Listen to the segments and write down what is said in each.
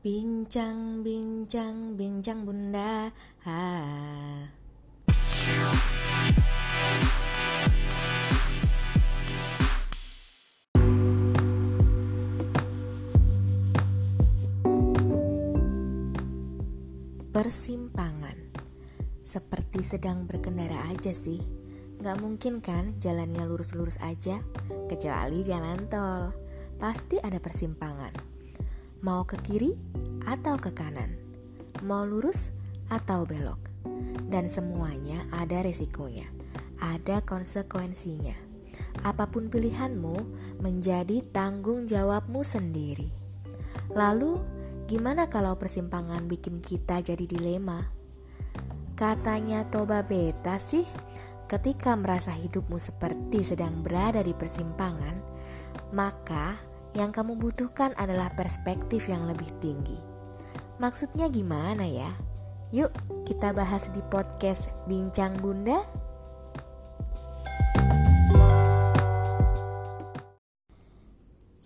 Bincang, bincang, bincang bunda. Ha. Persimpangan. Seperti sedang berkendara aja sih. Gak mungkin kan jalannya lurus-lurus aja Kecuali jalan tol. Pasti ada persimpangan Mau ke kiri atau ke kanan, mau lurus atau belok, dan semuanya ada resikonya, ada konsekuensinya. Apa pun pilihanmu menjadi tanggung jawabmu sendiri. Lalu, gimana kalau persimpangan bikin kita jadi dilema? Katanya Toba Beta sih, ketika merasa hidupmu seperti sedang berada di persimpangan, maka yang kamu butuhkan adalah perspektif yang lebih tinggi. Maksudnya gimana ya? Yuk, kita bahas di podcast Bincang Bunda.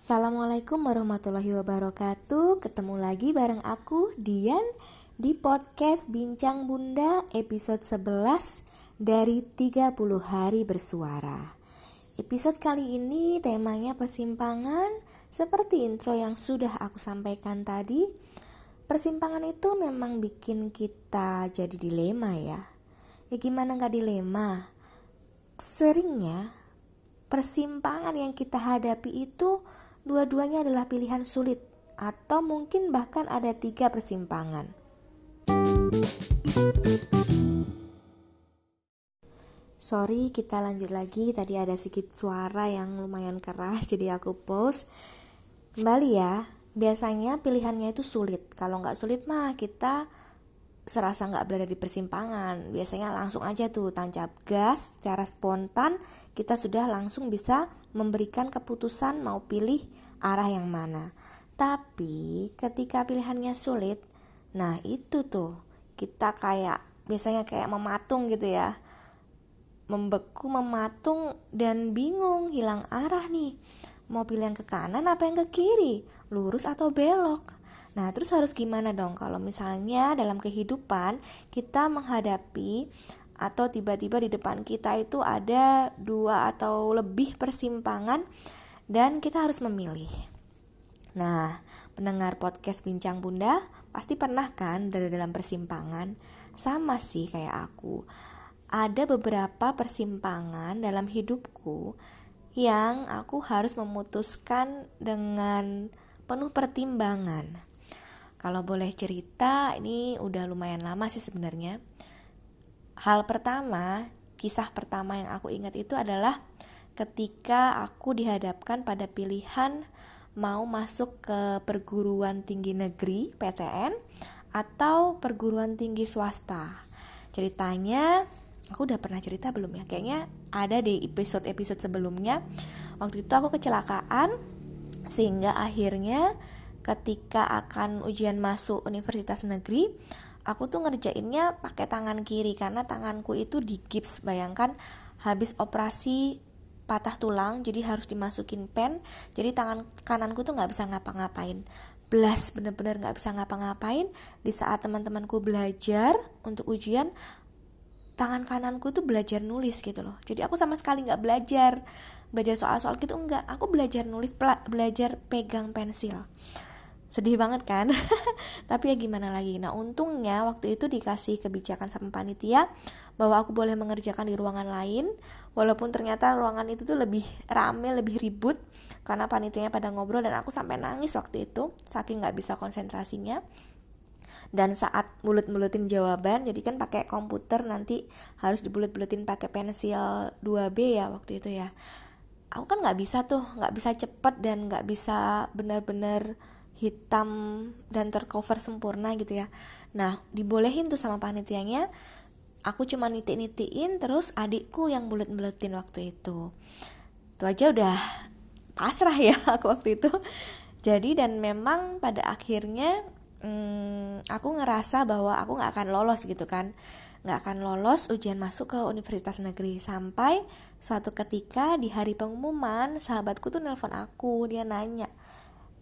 Assalamualaikum warahmatullahi wabarakatuh. Ketemu lagi bareng aku Dian di podcast Bincang Bunda episode 11 dari 30 hari bersuara. Episode kali ini temanya persimpangan seperti intro yang sudah aku sampaikan tadi, persimpangan itu memang bikin kita jadi dilema ya. Ya gimana nggak dilema? Seringnya persimpangan yang kita hadapi itu dua-duanya adalah pilihan sulit atau mungkin bahkan ada tiga persimpangan. Sorry, kita lanjut lagi. Tadi ada sedikit suara yang lumayan keras, jadi aku pause. Kembali ya, biasanya pilihannya itu sulit. Kalau nggak sulit mah kita serasa nggak berada di persimpangan. Biasanya langsung aja tuh tancap gas secara spontan kita sudah langsung bisa memberikan keputusan mau pilih arah yang mana. Tapi ketika pilihannya sulit, nah itu tuh kita kayak biasanya kayak mematung gitu ya. Membeku, mematung dan bingung, hilang arah nih pilih yang ke kanan apa yang ke kiri, lurus atau belok. Nah, terus harus gimana dong kalau misalnya dalam kehidupan kita menghadapi atau tiba-tiba di depan kita itu ada dua atau lebih persimpangan dan kita harus memilih. Nah, pendengar podcast Bincang Bunda pasti pernah kan dari dalam persimpangan? Sama sih kayak aku. Ada beberapa persimpangan dalam hidupku yang aku harus memutuskan dengan penuh pertimbangan. Kalau boleh cerita, ini udah lumayan lama sih sebenarnya. Hal pertama, kisah pertama yang aku ingat itu adalah ketika aku dihadapkan pada pilihan mau masuk ke perguruan tinggi negeri PTN atau perguruan tinggi swasta. Ceritanya aku udah pernah cerita belum ya? Kayaknya ada di episode-episode sebelumnya. Waktu itu aku kecelakaan sehingga akhirnya ketika akan ujian masuk universitas negeri aku tuh ngerjainnya pakai tangan kiri karena tanganku itu di gips bayangkan. Habis operasi patah tulang jadi harus dimasukin pen jadi tangan kananku tuh nggak bisa ngapa-ngapain. Belas bener-bener nggak bisa ngapa-ngapain. Di saat teman-temanku belajar untuk ujian tangan kananku tuh belajar nulis gitu loh. Jadi aku sama sekali nggak belajar belajar soal-soal gitu enggak. Aku belajar nulis belajar pegang pensil. Sedih banget kan? Tapi ya gimana lagi? Nah untungnya waktu itu dikasih kebijakan sama panitia bahwa aku boleh mengerjakan di ruangan lain walaupun ternyata ruangan itu tuh lebih rame lebih ribut karena panitianya pada ngobrol dan aku sampai nangis waktu itu saking nggak bisa konsentrasinya dan saat mulut-mulutin jawaban jadi kan pakai komputer nanti harus dibulut-bulutin pakai pensil 2B ya waktu itu ya. Aku kan nggak bisa tuh nggak bisa cepet dan nggak bisa benar-benar hitam dan tercover sempurna gitu ya. Nah dibolehin tuh sama panitianya. Aku cuma nitik-nitiin terus adikku yang bulet-buletin waktu itu. Itu aja udah pasrah ya aku waktu itu. Jadi dan memang pada akhirnya hmm, aku ngerasa bahwa aku nggak akan lolos gitu kan. Nggak akan lolos ujian masuk ke universitas negeri. Sampai suatu ketika di hari pengumuman sahabatku tuh nelpon aku. Dia nanya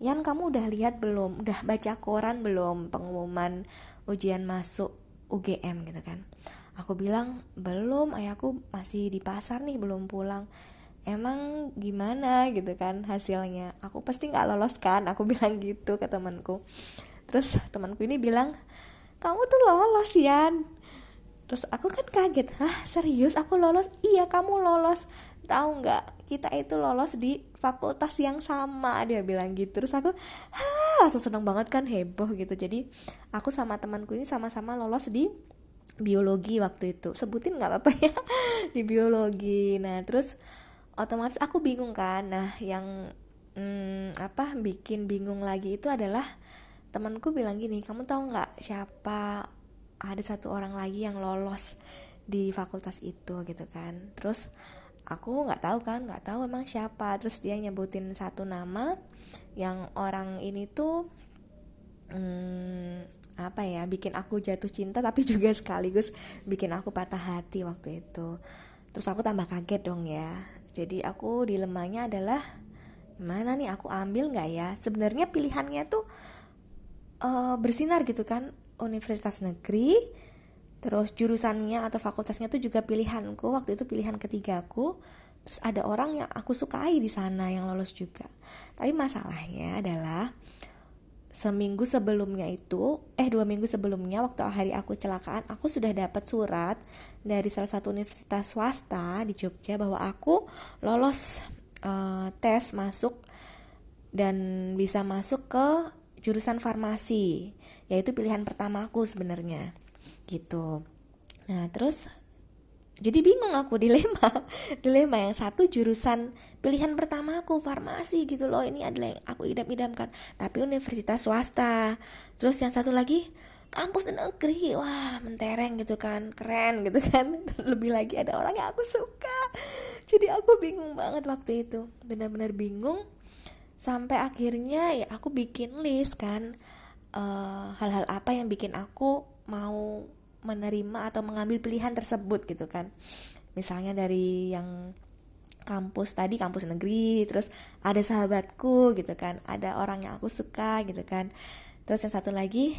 Yan kamu udah lihat belum? Udah baca koran belum pengumuman ujian masuk UGM gitu kan. Aku bilang belum ayahku masih di pasar nih belum pulang. Emang gimana? Gitu kan hasilnya. Aku pasti nggak lolos kan? Aku bilang gitu ke temanku terus temanku ini bilang kamu tuh lolos Yan. Terus aku kan kaget hah serius? Aku lolos? Iya kamu lolos. Tahu nggak? Kita itu lolos di fakultas yang sama dia bilang gitu. Terus aku hah langsung seneng banget kan heboh gitu. Jadi aku sama temanku ini sama-sama lolos di biologi waktu itu. Sebutin nggak apa-apa ya di biologi. Nah terus otomatis aku bingung kan. Nah yang hmm, apa bikin bingung lagi itu adalah temanku bilang gini kamu tahu nggak siapa? Ada satu orang lagi yang lolos di fakultas itu gitu kan. Terus aku nggak tahu kan nggak tahu emang siapa. Terus dia nyebutin satu nama yang orang ini tuh hmm, apa ya bikin aku jatuh cinta tapi juga sekaligus bikin aku patah hati waktu itu. Terus aku tambah kaget dong ya. Jadi aku dilemanya adalah mana nih aku ambil nggak ya? Sebenarnya pilihannya tuh uh, bersinar gitu kan universitas negeri. Terus jurusannya atau fakultasnya tuh juga pilihanku waktu itu pilihan ketigaku. Terus ada orang yang aku sukai di sana yang lolos juga. Tapi masalahnya adalah seminggu sebelumnya itu eh dua minggu sebelumnya waktu hari aku celakaan aku sudah dapat surat dari salah satu universitas swasta di Jogja bahwa aku lolos uh, tes masuk dan bisa masuk ke jurusan farmasi yaitu pilihan pertamaku sebenarnya gitu. Nah terus jadi bingung aku dilema dilema yang satu jurusan pilihan pertamaku farmasi gitu loh. Ini adalah yang aku idam-idamkan tapi universitas swasta. Terus yang satu lagi kampus negeri wah mentereng gitu kan keren gitu kan. Lebih lagi ada orang yang aku suka. Jadi aku bingung banget waktu itu benar-benar bingung sampai akhirnya ya aku bikin list kan eh, hal-hal uh, apa yang bikin aku mau menerima atau mengambil pilihan tersebut gitu kan. Misalnya dari yang kampus tadi kampus negeri terus ada sahabatku gitu kan ada orang yang aku suka gitu kan. Terus yang satu lagi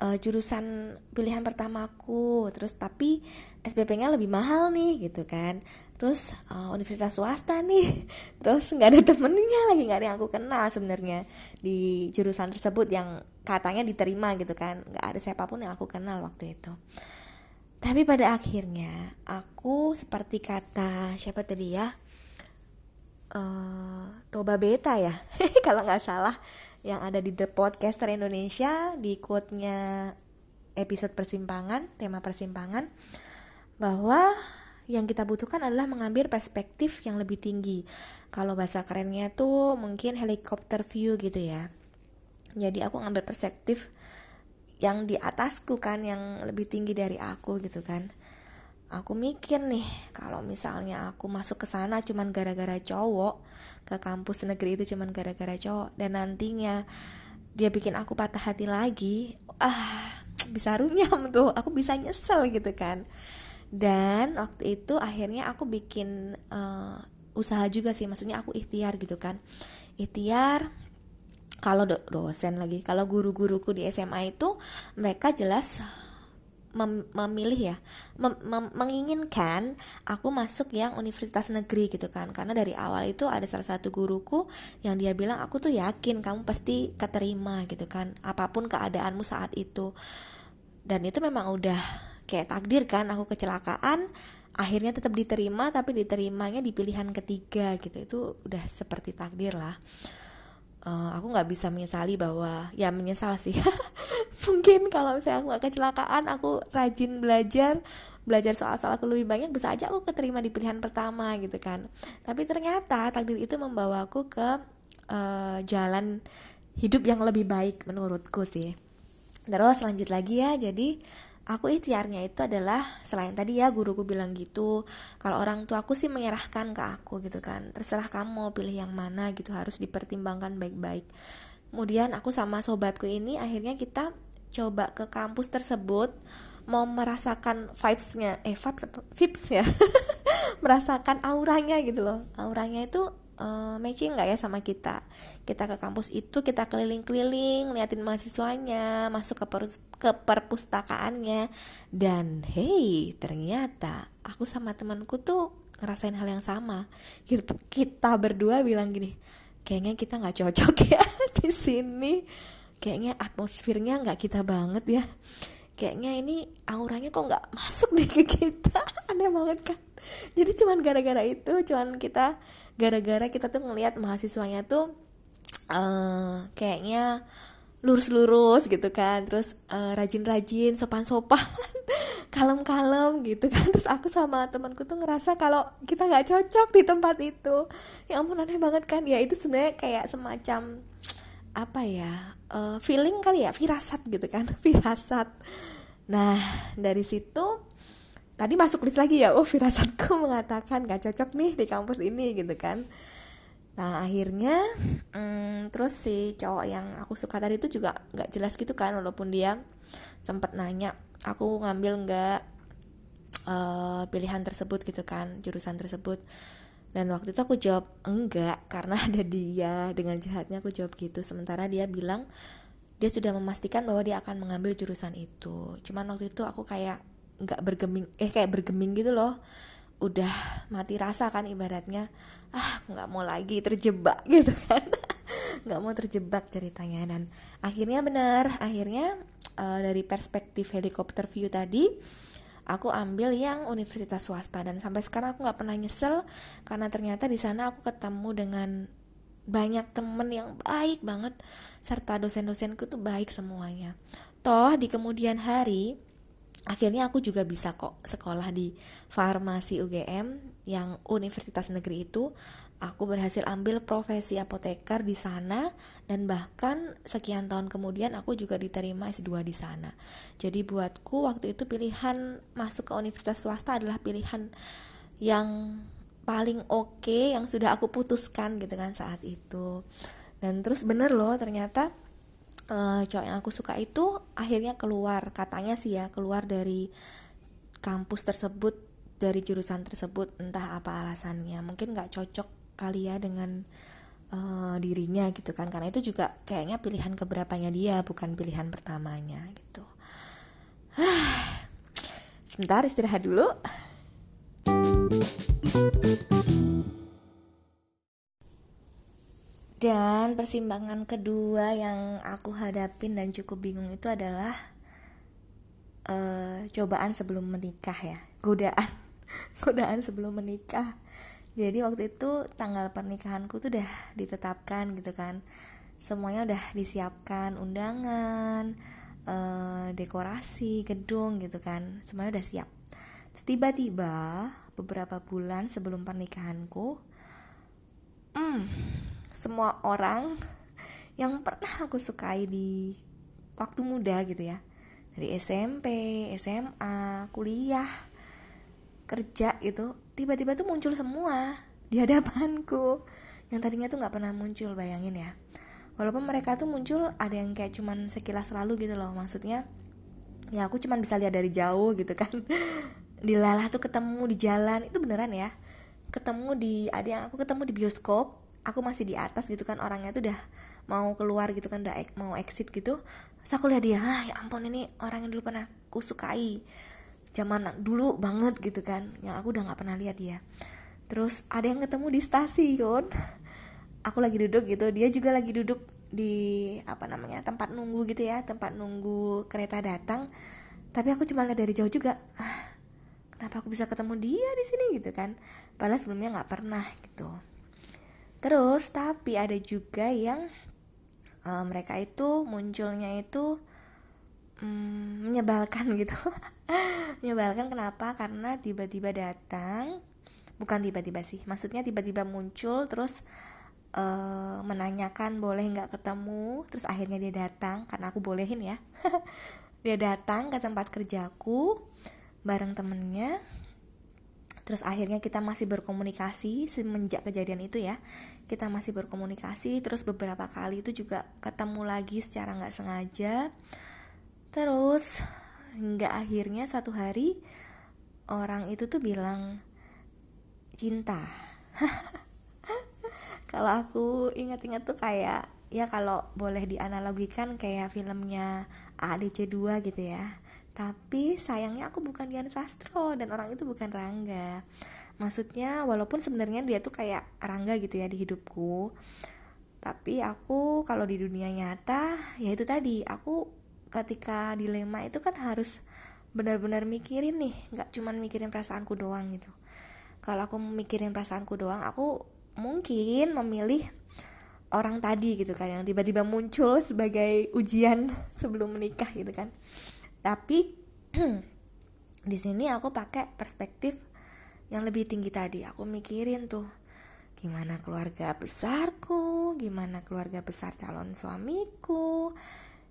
uh, jurusan pilihan pertamaku. Terus tapi SPP-nya lebih mahal nih gitu kan. Terus uh, universitas swasta nih. Terus nggak ada temennya lagi nggak ada yang aku kenal sebenarnya di jurusan tersebut yang katanya diterima gitu kan. Nggak ada siapa pun yang aku kenal waktu itu. Tapi pada akhirnya aku seperti kata siapa tadi ya? Uh, Toba Beta ya? Kalau nggak salah yang ada di The Podcaster Indonesia di quote-nya episode persimpangan tema persimpangan bahwa yang kita butuhkan adalah mengambil perspektif yang lebih tinggi. Kalau bahasa kerennya tuh mungkin helikopter view gitu ya. Jadi aku ngambil perspektif yang di atasku kan, yang lebih tinggi dari aku gitu kan. Aku mikir nih, kalau misalnya aku masuk ke sana cuman gara-gara cowok, ke kampus negeri itu cuman gara-gara cowok dan nantinya dia bikin aku patah hati lagi, ah bisa runyam tuh, aku bisa nyesel gitu kan. Dan waktu itu akhirnya aku bikin uh, usaha juga sih maksudnya aku ikhtiar gitu kan. Ikhtiar kalau do dosen lagi kalau guru-guruku di SMA itu mereka jelas mem memilih ya mem mem menginginkan aku masuk yang universitas negeri gitu kan. Karena dari awal itu ada salah satu guruku yang dia bilang aku tuh yakin kamu pasti keterima gitu kan. Apa pun keadaanmu saat itu. Dan itu memang udah kayak takdir kan aku kecelakaan akhirnya tetap diterima tapi diterimanya di pilihan ketiga gitu. Itu udah seperti takdir lah. Uh, aku nggak bisa menyesali bahwa ya menyesal sih mungkin kalau misalnya aku gak kecelakaan aku rajin belajar belajar soal-soal aku lebih banyak bisa aja aku keterima di pilihan pertama gitu kan. Tapi ternyata takdir itu membawaku ke uh, jalan hidup yang lebih baik menurutku sih. Terus lanjut lagi ya jadi aku ikhtiarnya itu adalah selain tadi ya guruku bilang gitu kalau orang tua aku sih menyerahkan ke aku gitu kan. Terserah kamu pilih yang mana gitu harus dipertimbangkan baik-baik. Kemudian aku sama sobatku ini akhirnya kita coba ke kampus tersebut mau merasakan vibesnya eh vibes vibes ya. Merasakan auranya gitu loh. Auranya itu uh, matching nggak ya sama kita? Kita ke kampus itu kita keliling-keliling liatin mahasiswanya masuk ke per ke perpustakaannya. Dan hey ternyata aku sama temanku tuh ngerasain hal yang sama. Kita berdua bilang gini kayaknya kita nggak cocok ya di sini kayaknya atmosfernya nggak kita banget ya. Kayaknya ini auranya kok nggak masuk deh ke kita. Aneh banget kan? Jadi cuman gara-gara itu cuman kita gara-gara kita tuh ngelihat mahasiswanya tuh uh, kayaknya lurus-lurus gitu kan. Terus uh, rajin-rajin sopan-sopan kalem-kalem gitu kan. Terus aku sama temanku tuh ngerasa kalau kita nggak cocok di tempat itu. Ya ampun aneh banget kan? Ya itu sebenarnya kayak semacam apa ya uh, feeling kali ya firasat gitu kan firasat. Nah dari situ tadi masuk list lagi ya oh firasatku mengatakan gak cocok nih di kampus ini gitu kan. Nah akhirnya hmm, terus si cowok yang aku suka tadi itu juga nggak jelas gitu kan walaupun dia sempat nanya aku ngambil nggak uh, pilihan tersebut? gitu kan jurusan tersebut dan waktu itu aku jawab enggak karena ada dia. Dengan jahatnya aku jawab gitu. Sementara dia bilang dia sudah memastikan bahwa dia akan mengambil jurusan itu. Cuman waktu itu aku kayak nggak bergeming eh kayak bergeming gitu loh. Udah mati rasa kan ibaratnya. Ah nggak mau lagi terjebak gitu kan. Nggak mau terjebak ceritanya. Dan akhirnya benar akhirnya uh, dari perspektif helikopter view tadi aku ambil yang universitas swasta. Dan sampai sekarang aku nggak pernah nyesel karena ternyata di sana aku ketemu dengan banyak temen yang baik banget serta dosen-dosenku tuh baik semuanya. Toh di kemudian hari akhirnya aku juga bisa kok sekolah di farmasi UGM yang universitas negeri itu aku berhasil ambil profesi apoteker di sana dan bahkan sekian tahun kemudian aku juga diterima S2 di sana. Jadi buatku waktu itu pilihan masuk ke universitas swasta adalah pilihan yang paling oke okay, yang sudah aku putuskan gitu kan saat itu. Dan terus bener loh ternyata uh, cowok yang aku suka itu akhirnya keluar katanya sih ya keluar dari kampus tersebut dari jurusan tersebut entah apa alasannya mungkin nggak cocok kali ya dengan uh, dirinya gitu kan. Karena itu juga kayaknya pilihan keberapanya dia bukan pilihan pertamanya gitu. Sebentar istirahat dulu. Dan persimpangan kedua yang aku hadapin dan cukup bingung itu adalah uh, cobaan sebelum menikah ya. Godaan. Godaan sebelum menikah jadi waktu itu tanggal pernikahanku tuh udah ditetapkan gitu kan. Semuanya udah disiapkan undangan eh, dekorasi gedung gitu kan. Semuanya udah siap. Tiba-tiba beberapa bulan sebelum pernikahanku hmm, semua orang yang pernah aku sukai di waktu muda gitu ya. Dari SMP, SMA, kuliah, kerja gitu tiba-tiba tuh muncul semua. Di hadapanku. Yang tadinya tuh nggak pernah muncul bayangin ya. Walaupun mereka tuh muncul ada yang kayak cuman sekilas lalu gitu loh. Maksudnya ya aku cuman bisa lihat dari jauh gitu kan. Dilalah tuh ketemu di jalan. Itu beneran ya. Ketemu di ada yang aku ketemu di bioskop. Aku masih di atas gitu kan. Orangnya tuh udah mau keluar gitu kan. Udah mau exit gitu. Terus aku lihat dia ah ya ampun ini orang yang dulu pernah aku sukai zaman dulu banget gitu kan yang aku udah nggak pernah lihat dia. Terus ada yang ketemu di stasiun aku lagi duduk gitu dia juga lagi duduk di apa namanya tempat nunggu gitu ya tempat nunggu kereta datang. Tapi aku cuma lihat dari jauh juga ah, kenapa aku bisa ketemu dia di sini? gitu kan. Padahal sebelumnya nggak pernah gitu. Terus tapi ada juga yang uh, mereka itu munculnya itu hmm, menyebalkan gitu. Menyebalkan kenapa? Karena tiba-tiba datang bukan tiba-tiba sih maksudnya tiba-tiba muncul terus uh, menanyakan boleh nggak ketemu terus akhirnya dia datang karena aku bolehin ya. Dia datang ke tempat kerjaku bareng temennya terus akhirnya kita masih berkomunikasi semenjak kejadian itu ya. Kita masih berkomunikasi terus beberapa kali itu juga ketemu lagi secara nggak sengaja terus hingga akhirnya satu hari orang itu tuh bilang cinta. Kalau aku ingat-ingat tuh kayak ya kalau boleh dianalogikan kayak filmnya ADC 2 gitu ya. Tapi sayangnya aku bukan Dian Sastro dan orang itu bukan Rangga. Maksudnya walaupun sebenarnya dia tuh kayak Rangga gitu ya di hidupku tapi aku kalau di dunia nyata ya itu tadi aku ketika dilema itu kan harus benar-benar mikirin nih nggak cuman mikirin perasaanku doang gitu. Kalau aku mikirin perasaanku doang aku mungkin memilih orang tadi gitu kan yang tiba-tiba muncul sebagai ujian sebelum menikah gitu kan. Tapi di sini aku pakai perspektif yang lebih tinggi tadi. Aku mikirin tuh gimana keluarga besarku gimana keluarga besar calon suamiku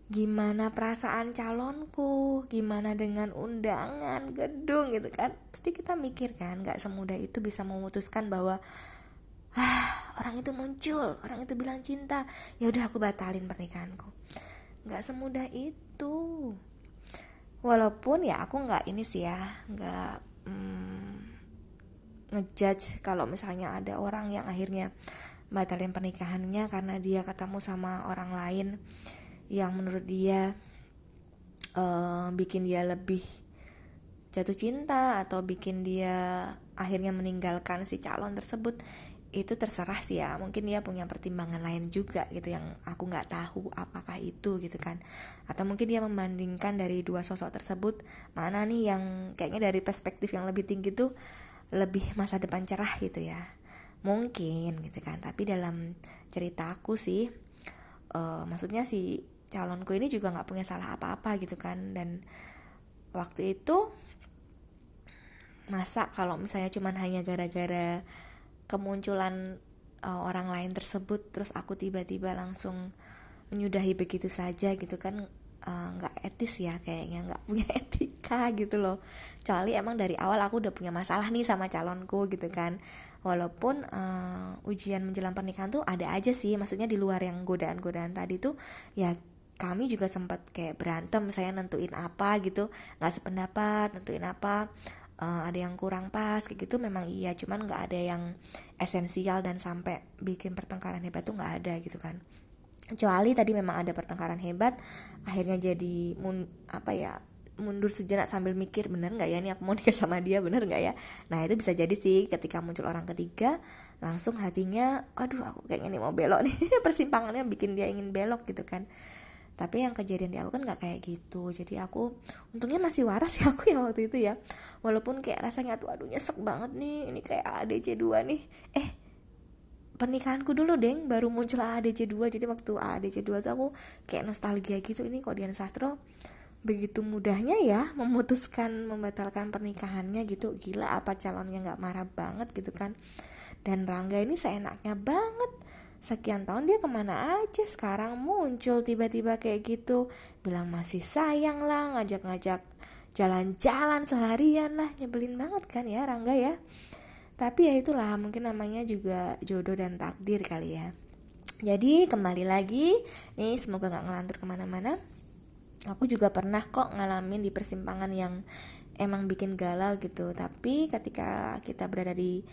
gimana perasaan calonku? Gimana dengan undangan? Gedung gitu kan? Pasti kita mikir kan nggak semudah itu bisa memutuskan bahwa ah orang itu muncul orang itu bilang cinta. Ya udah aku batalin pernikahanku. Nggak semudah itu. Walaupun ya aku nggak ini sih ya nggak hmm, ngejudge kalau misalnya ada orang yang akhirnya batalin pernikahannya karena dia ketemu sama orang lain yang menurut dia uh, bikin dia lebih jatuh cinta atau bikin dia akhirnya meninggalkan si calon tersebut itu terserah sih ya. Mungkin dia punya pertimbangan lain juga gitu yang aku nggak tahu apakah itu gitu kan. Atau mungkin dia membandingkan dari dua sosok tersebut mana nih yang kayaknya dari perspektif yang lebih tinggi tuh lebih masa depan cerah gitu ya. Mungkin gitu kan. Tapi dalam cerita aku sih uh, maksudnya si calonku ini juga nggak punya salah apa-apa gitu kan. Dan waktu itu masa kalau misalnya cuman hanya gara-gara kemunculan uh, orang lain tersebut terus aku tiba-tiba langsung menyudahi begitu saja gitu kan eh, nggak uh, etis ya kayaknya nggak punya etika gitu loh. Kecuali emang dari awal aku udah punya masalah nih sama calonku gitu kan. Walaupun uh, ujian menjelang pernikahan tuh ada aja sih maksudnya di luar yang godaan-godaan tadi tuh ya kami juga sempat kayak berantem saya nentuin apa gitu. Nggak sependapat nentuin apa uh, ada yang kurang pas kayak gitu memang iya. Cuman nggak ada yang esensial dan sampai bikin pertengkaran hebat tuh nggak ada gitu kan. Kecuali tadi memang ada pertengkaran hebat akhirnya jadi mun apa ya mundur sejenak sambil mikir bener nggak ya ini aku mau nikah sama dia bener nggak ya? Nah itu bisa jadi sih ketika muncul orang ketiga langsung hatinya aduh aku kayaknya nih mau belok nih. Persimpangannya bikin dia ingin belok gitu kan tapi yang kejadian di aku kan nggak kayak gitu. Jadi aku untungnya masih waras ya aku ya waktu itu ya. Walaupun kayak rasanya tuh aduh nyesek banget nih. Ini kayak ADC 2 nih. Eh pernikahanku dulu deng. Baru muncul ADC 2 jadi waktu ADC 2 tuh aku kayak nostalgia gitu. Ini kok Dian Sastro begitu mudahnya ya memutuskan membatalkan pernikahannya gitu. Gila apa calonnya nggak marah banget gitu kan. Dan Rangga ini seenaknya banget Sekian tahun dia ke mana aja sekarang muncul tiba-tiba kayak gitu. Bilang masih sayang lah ngajak-ngajak jalan-jalan seharian lah. Nyebelin banget kan ya Rangga ya? Tapi ya itulah mungkin namanya juga jodoh dan takdir kali ya. Jadi kembali lagi. Nih semoga gak ngelantur ke mana-mana. Aku juga pernah kok ngalamin di persimpangan yang emang bikin galau gitu. Tapi ketika kita berada di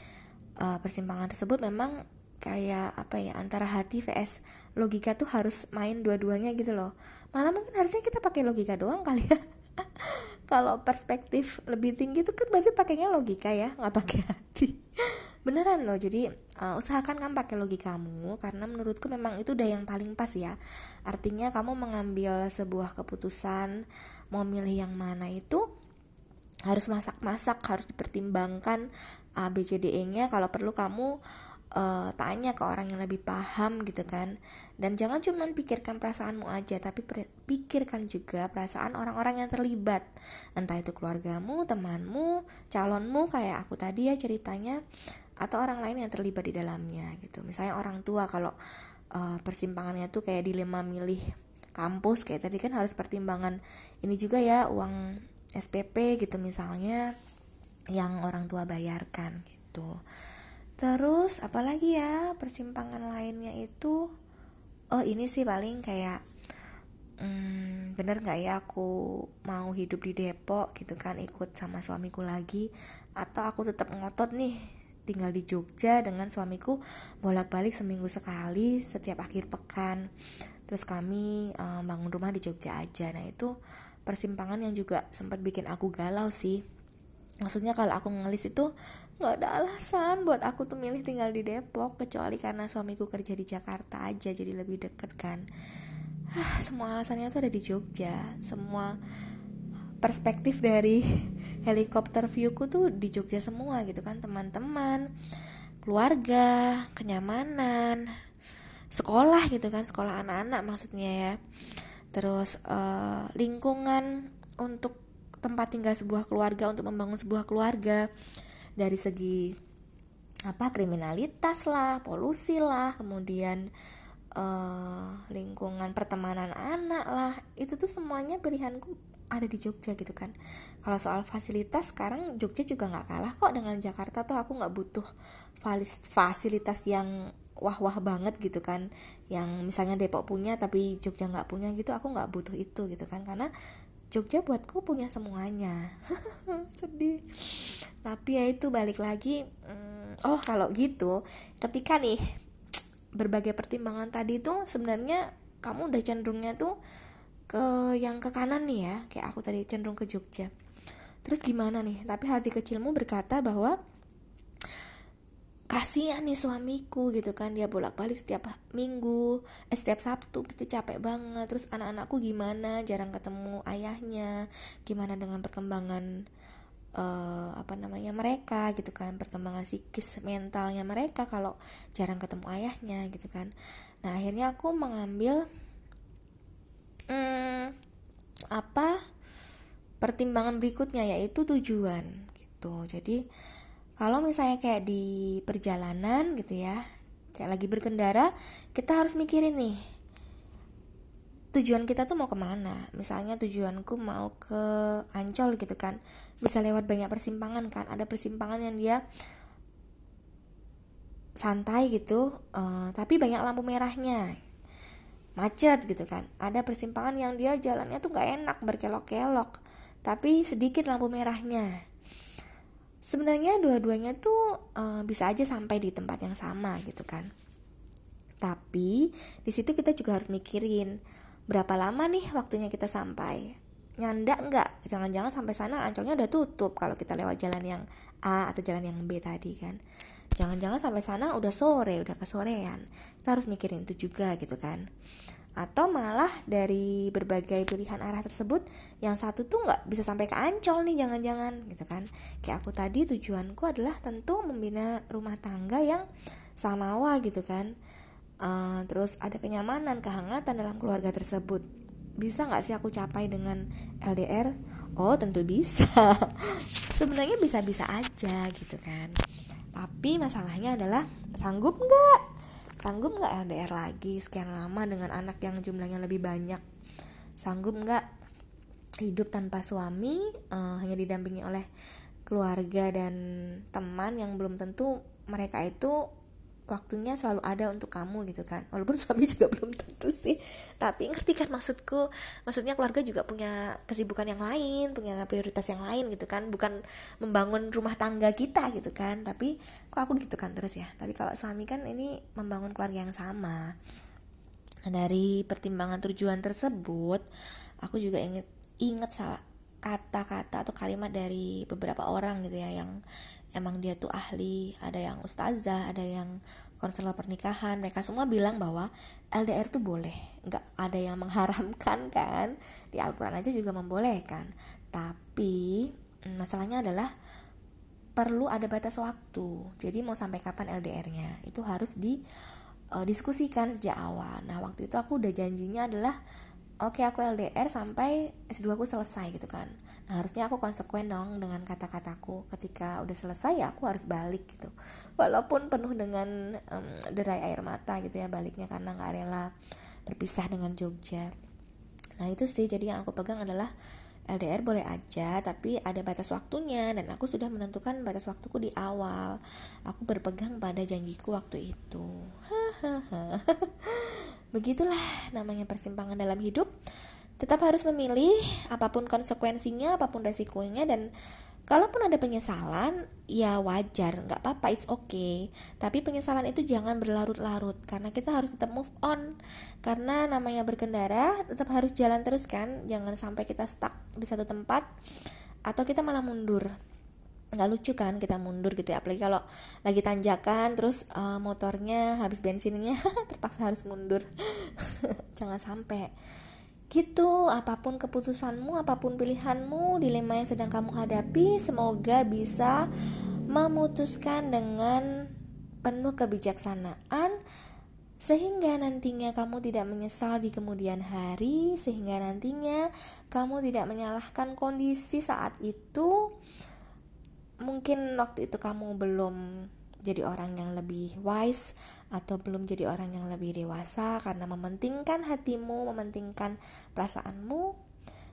uh, persimpangan tersebut memang kayak apa ya antara hati vs logika tuh harus main dua-duanya gitu loh. Malah mungkin harusnya kita pakai logika doang kali ya. Kalau perspektif lebih tinggi tuh kan berarti pakainya logika ya nggak pakai hati. Beneran loh jadi uh, usahakan kamu pakai logikamu karena menurutku memang itu udah yang paling pas ya. Artinya kamu mengambil sebuah keputusan mau milih yang mana itu harus masak-masak harus dipertimbangkan A B C D E nya kalau perlu kamu uh, tanya ke orang yang lebih paham gitu kan. Dan jangan cuma pikirkan perasaanmu aja tapi pikirkan juga perasaan orang-orang yang terlibat. Entah itu keluargamu temanmu calonmu kayak aku tadi ya ceritanya atau orang lain yang terlibat di dalamnya gitu. Misalnya orang tua kalau uh, persimpangannya tuh kayak dilema milih kampus kayak tadi kan harus pertimbangan ini juga ya uang SPP gitu misalnya yang orang tua bayarkan gitu Terus apalagi ya persimpangan lainnya itu? Oh ini sih paling kayak hmm, Bener gak ya aku mau hidup di Depok gitu kan Ikut sama suamiku lagi Atau aku tetap ngotot nih tinggal di Jogja dengan suamiku bolak-balik seminggu sekali setiap akhir pekan. Terus kami uh, bangun rumah di Jogja aja. Nah itu persimpangan yang juga sempat bikin aku galau sih. Maksudnya kalau aku ngelis itu nggak ada alasan buat aku tuh milih tinggal di Depok kecuali karena suamiku kerja di Jakarta aja jadi lebih deket kan. Semua alasannya tuh ada di Jogja. Semua perspektif dari helikopter viewku tuh di Jogja semua gitu kan. Teman-teman keluarga kenyamanan sekolah gitu kan sekolah anak-anak maksudnya ya. Terus uh, lingkungan untuk tempat tinggal sebuah keluarga untuk membangun sebuah keluarga dari segi apa kriminalitas lah polusi lah kemudian uh, lingkungan pertemanan anak lah itu tuh semuanya pilihanku ada di Jogja gitu kan. Kalau soal fasilitas sekarang Jogja juga nggak kalah kok dengan Jakarta tuh aku nggak butuh fasilitas yang wah-wah banget gitu kan. Yang misalnya Depok punya tapi Jogja nggak punya gitu aku nggak butuh itu gitu kan. Karena Jogja buatku punya semuanya. Sedih. Tapi ya itu balik lagi hmm, oh kalau gitu ketika nih berbagai pertimbangan tadi tuh sebenarnya kamu udah cenderungnya tuh ke yang ke kanan nih ya kayak aku tadi cenderung ke Jogja. Terus gimana nih? Tapi hati kecilmu berkata bahwa kasihan nih suamiku gitu kan. Dia bolak-balik setiap minggu eh, setiap Sabtu pasti capek banget. Terus anak-anakku gimana? Jarang ketemu ayahnya. Gimana dengan perkembangan uh, apa namanya mereka gitu kan. Perkembangan psikis mentalnya mereka kalau jarang ketemu ayahnya gitu kan. Nah akhirnya aku mengambil hmm, apa pertimbangan berikutnya yaitu tujuan gitu. Jadi kalau misalnya kayak di perjalanan gitu ya kayak lagi berkendara kita harus mikirin nih tujuan kita tuh mau ke mana? Misalnya tujuanku mau ke Ancol gitu kan bisa lewat banyak persimpangan kan ada persimpangan yang dia santai gitu uh, tapi banyak lampu merahnya macet gitu kan. Ada persimpangan yang dia jalannya tuh gak enak berkelok-kelok tapi sedikit lampu merahnya sebenarnya dua-duanya tuh uh, bisa aja sampai di tempat yang sama gitu kan. Tapi di situ kita juga harus mikirin berapa lama nih waktunya kita sampai? Nyanda nggak? Jangan-jangan sampai sana ancolnya udah tutup kalau kita lewat jalan yang A atau jalan yang B tadi kan. Jangan-jangan sampai sana udah sore udah kesorean. Kita harus mikirin itu juga gitu kan atau malah dari berbagai pilihan arah tersebut yang satu tuh nggak bisa sampai ke Ancol nih jangan-jangan gitu kan. Kayak aku tadi tujuanku adalah tentu membina rumah tangga yang samawa gitu kan. Uh, terus ada kenyamanan kehangatan dalam keluarga tersebut. Bisa nggak sih aku capai dengan LDR oh tentu bisa. Sebenarnya bisa-bisa aja gitu kan. Tapi masalahnya adalah sanggup nggak sanggup nggak LDR lagi? Sekian lama dengan anak yang jumlahnya lebih banyak. Sanggup nggak hidup tanpa suami uh, hanya didampingi oleh keluarga dan teman yang belum tentu mereka itu waktunya selalu ada untuk kamu gitu kan. Walaupun suami juga belum tentu sih. Tapi ngerti kan maksudku? Maksudnya keluarga juga punya kesibukan yang lain punya prioritas yang lain gitu kan. Bukan membangun rumah tangga kita gitu kan. Tapi kok aku gitu kan terus ya? Tapi kalau suami kan ini membangun keluarga yang sama. Nah, dari pertimbangan tujuan tersebut aku juga inget inget salah kata-kata atau kalimat dari beberapa orang gitu ya yang emang dia tuh ahli ada yang ustazah ada yang konselor pernikahan mereka semua bilang bahwa LDR tuh boleh nggak ada yang mengharamkan kan? Di Al-Quran aja juga membolehkan. Tapi mm, masalahnya adalah perlu ada batas waktu. Jadi mau sampai kapan LDR-nya itu harus didiskusikan uh, sejak awal. Nah waktu itu aku udah janjinya adalah oke okay, aku LDR sampai S2 aku selesai gitu kan nah harusnya aku konsekuen dong dengan kata-kataku. Ketika udah selesai ya aku harus balik gitu. Walaupun penuh dengan um, derai air mata gitu ya baliknya karena nggak rela berpisah dengan Jogja. Nah itu sih. Jadi yang aku pegang adalah LDR boleh aja tapi ada batas waktunya. Dan aku sudah menentukan batas waktuku di awal. Aku berpegang pada janjiku waktu itu. Begitulah namanya persimpangan dalam hidup tetap harus memilih apa pun konsekuensinya apa pun resikonya dan kalaupun ada penyesalan ya wajar nggak apa-apa it's okay. Tapi penyesalan itu jangan berlarut-larut karena kita harus tetap move on. Karena namanya berkendara tetap harus jalan terus kan jangan sampai kita stuck di satu tempat atau kita malah mundur. Nggak lucu kan kita mundur gitu ya apalagi kalau lagi tanjakan terus uh, motornya habis bensinnya terpaksa harus mundur. Jangan sampai Gitu, apa pun keputusanmu, apa pun pilihanmu, dilema yang sedang kamu hadapi, semoga bisa memutuskan dengan penuh kebijaksanaan sehingga nantinya kamu tidak menyesal di kemudian hari, sehingga nantinya kamu tidak menyalahkan kondisi saat itu. Mungkin waktu itu kamu belum jadi orang yang lebih wise atau belum jadi orang yang lebih dewasa karena mementingkan hatimu, mementingkan perasaanmu.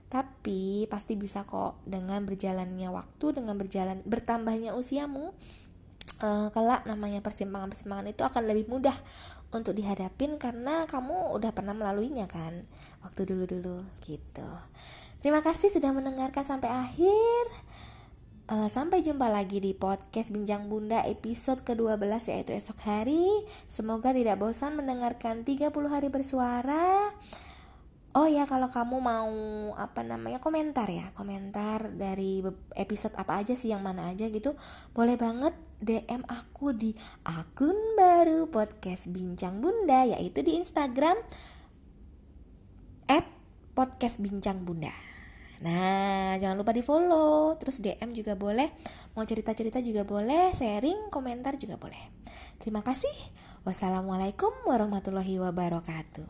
Tapi pasti bisa kok dengan berjalannya waktu, dengan berjalan bertambahnya usiamu, uh, kelak namanya persimpangan-persimpangan itu akan lebih mudah untuk dihadapin karena kamu udah pernah melaluinya kan waktu dulu-dulu gitu. Terima kasih sudah mendengarkan sampai akhir. Uh, sampai jumpa lagi di podcast Bincang Bunda episode ke-12 yaitu esok hari. Semoga tidak bosan mendengarkan 30 hari bersuara. Oh ya kalau kamu mau apa namanya komentar ya komentar dari episode apa aja sih yang mana aja gitu boleh banget DM aku di akun baru podcast Bincang Bunda yaitu di Instagram at podcast Bincang Bunda. Nah, jangan lupa di follow, terus DM juga boleh, mau cerita-cerita juga boleh, sharing, komentar juga boleh. Terima kasih. Wassalamualaikum warahmatullahi wabarakatuh.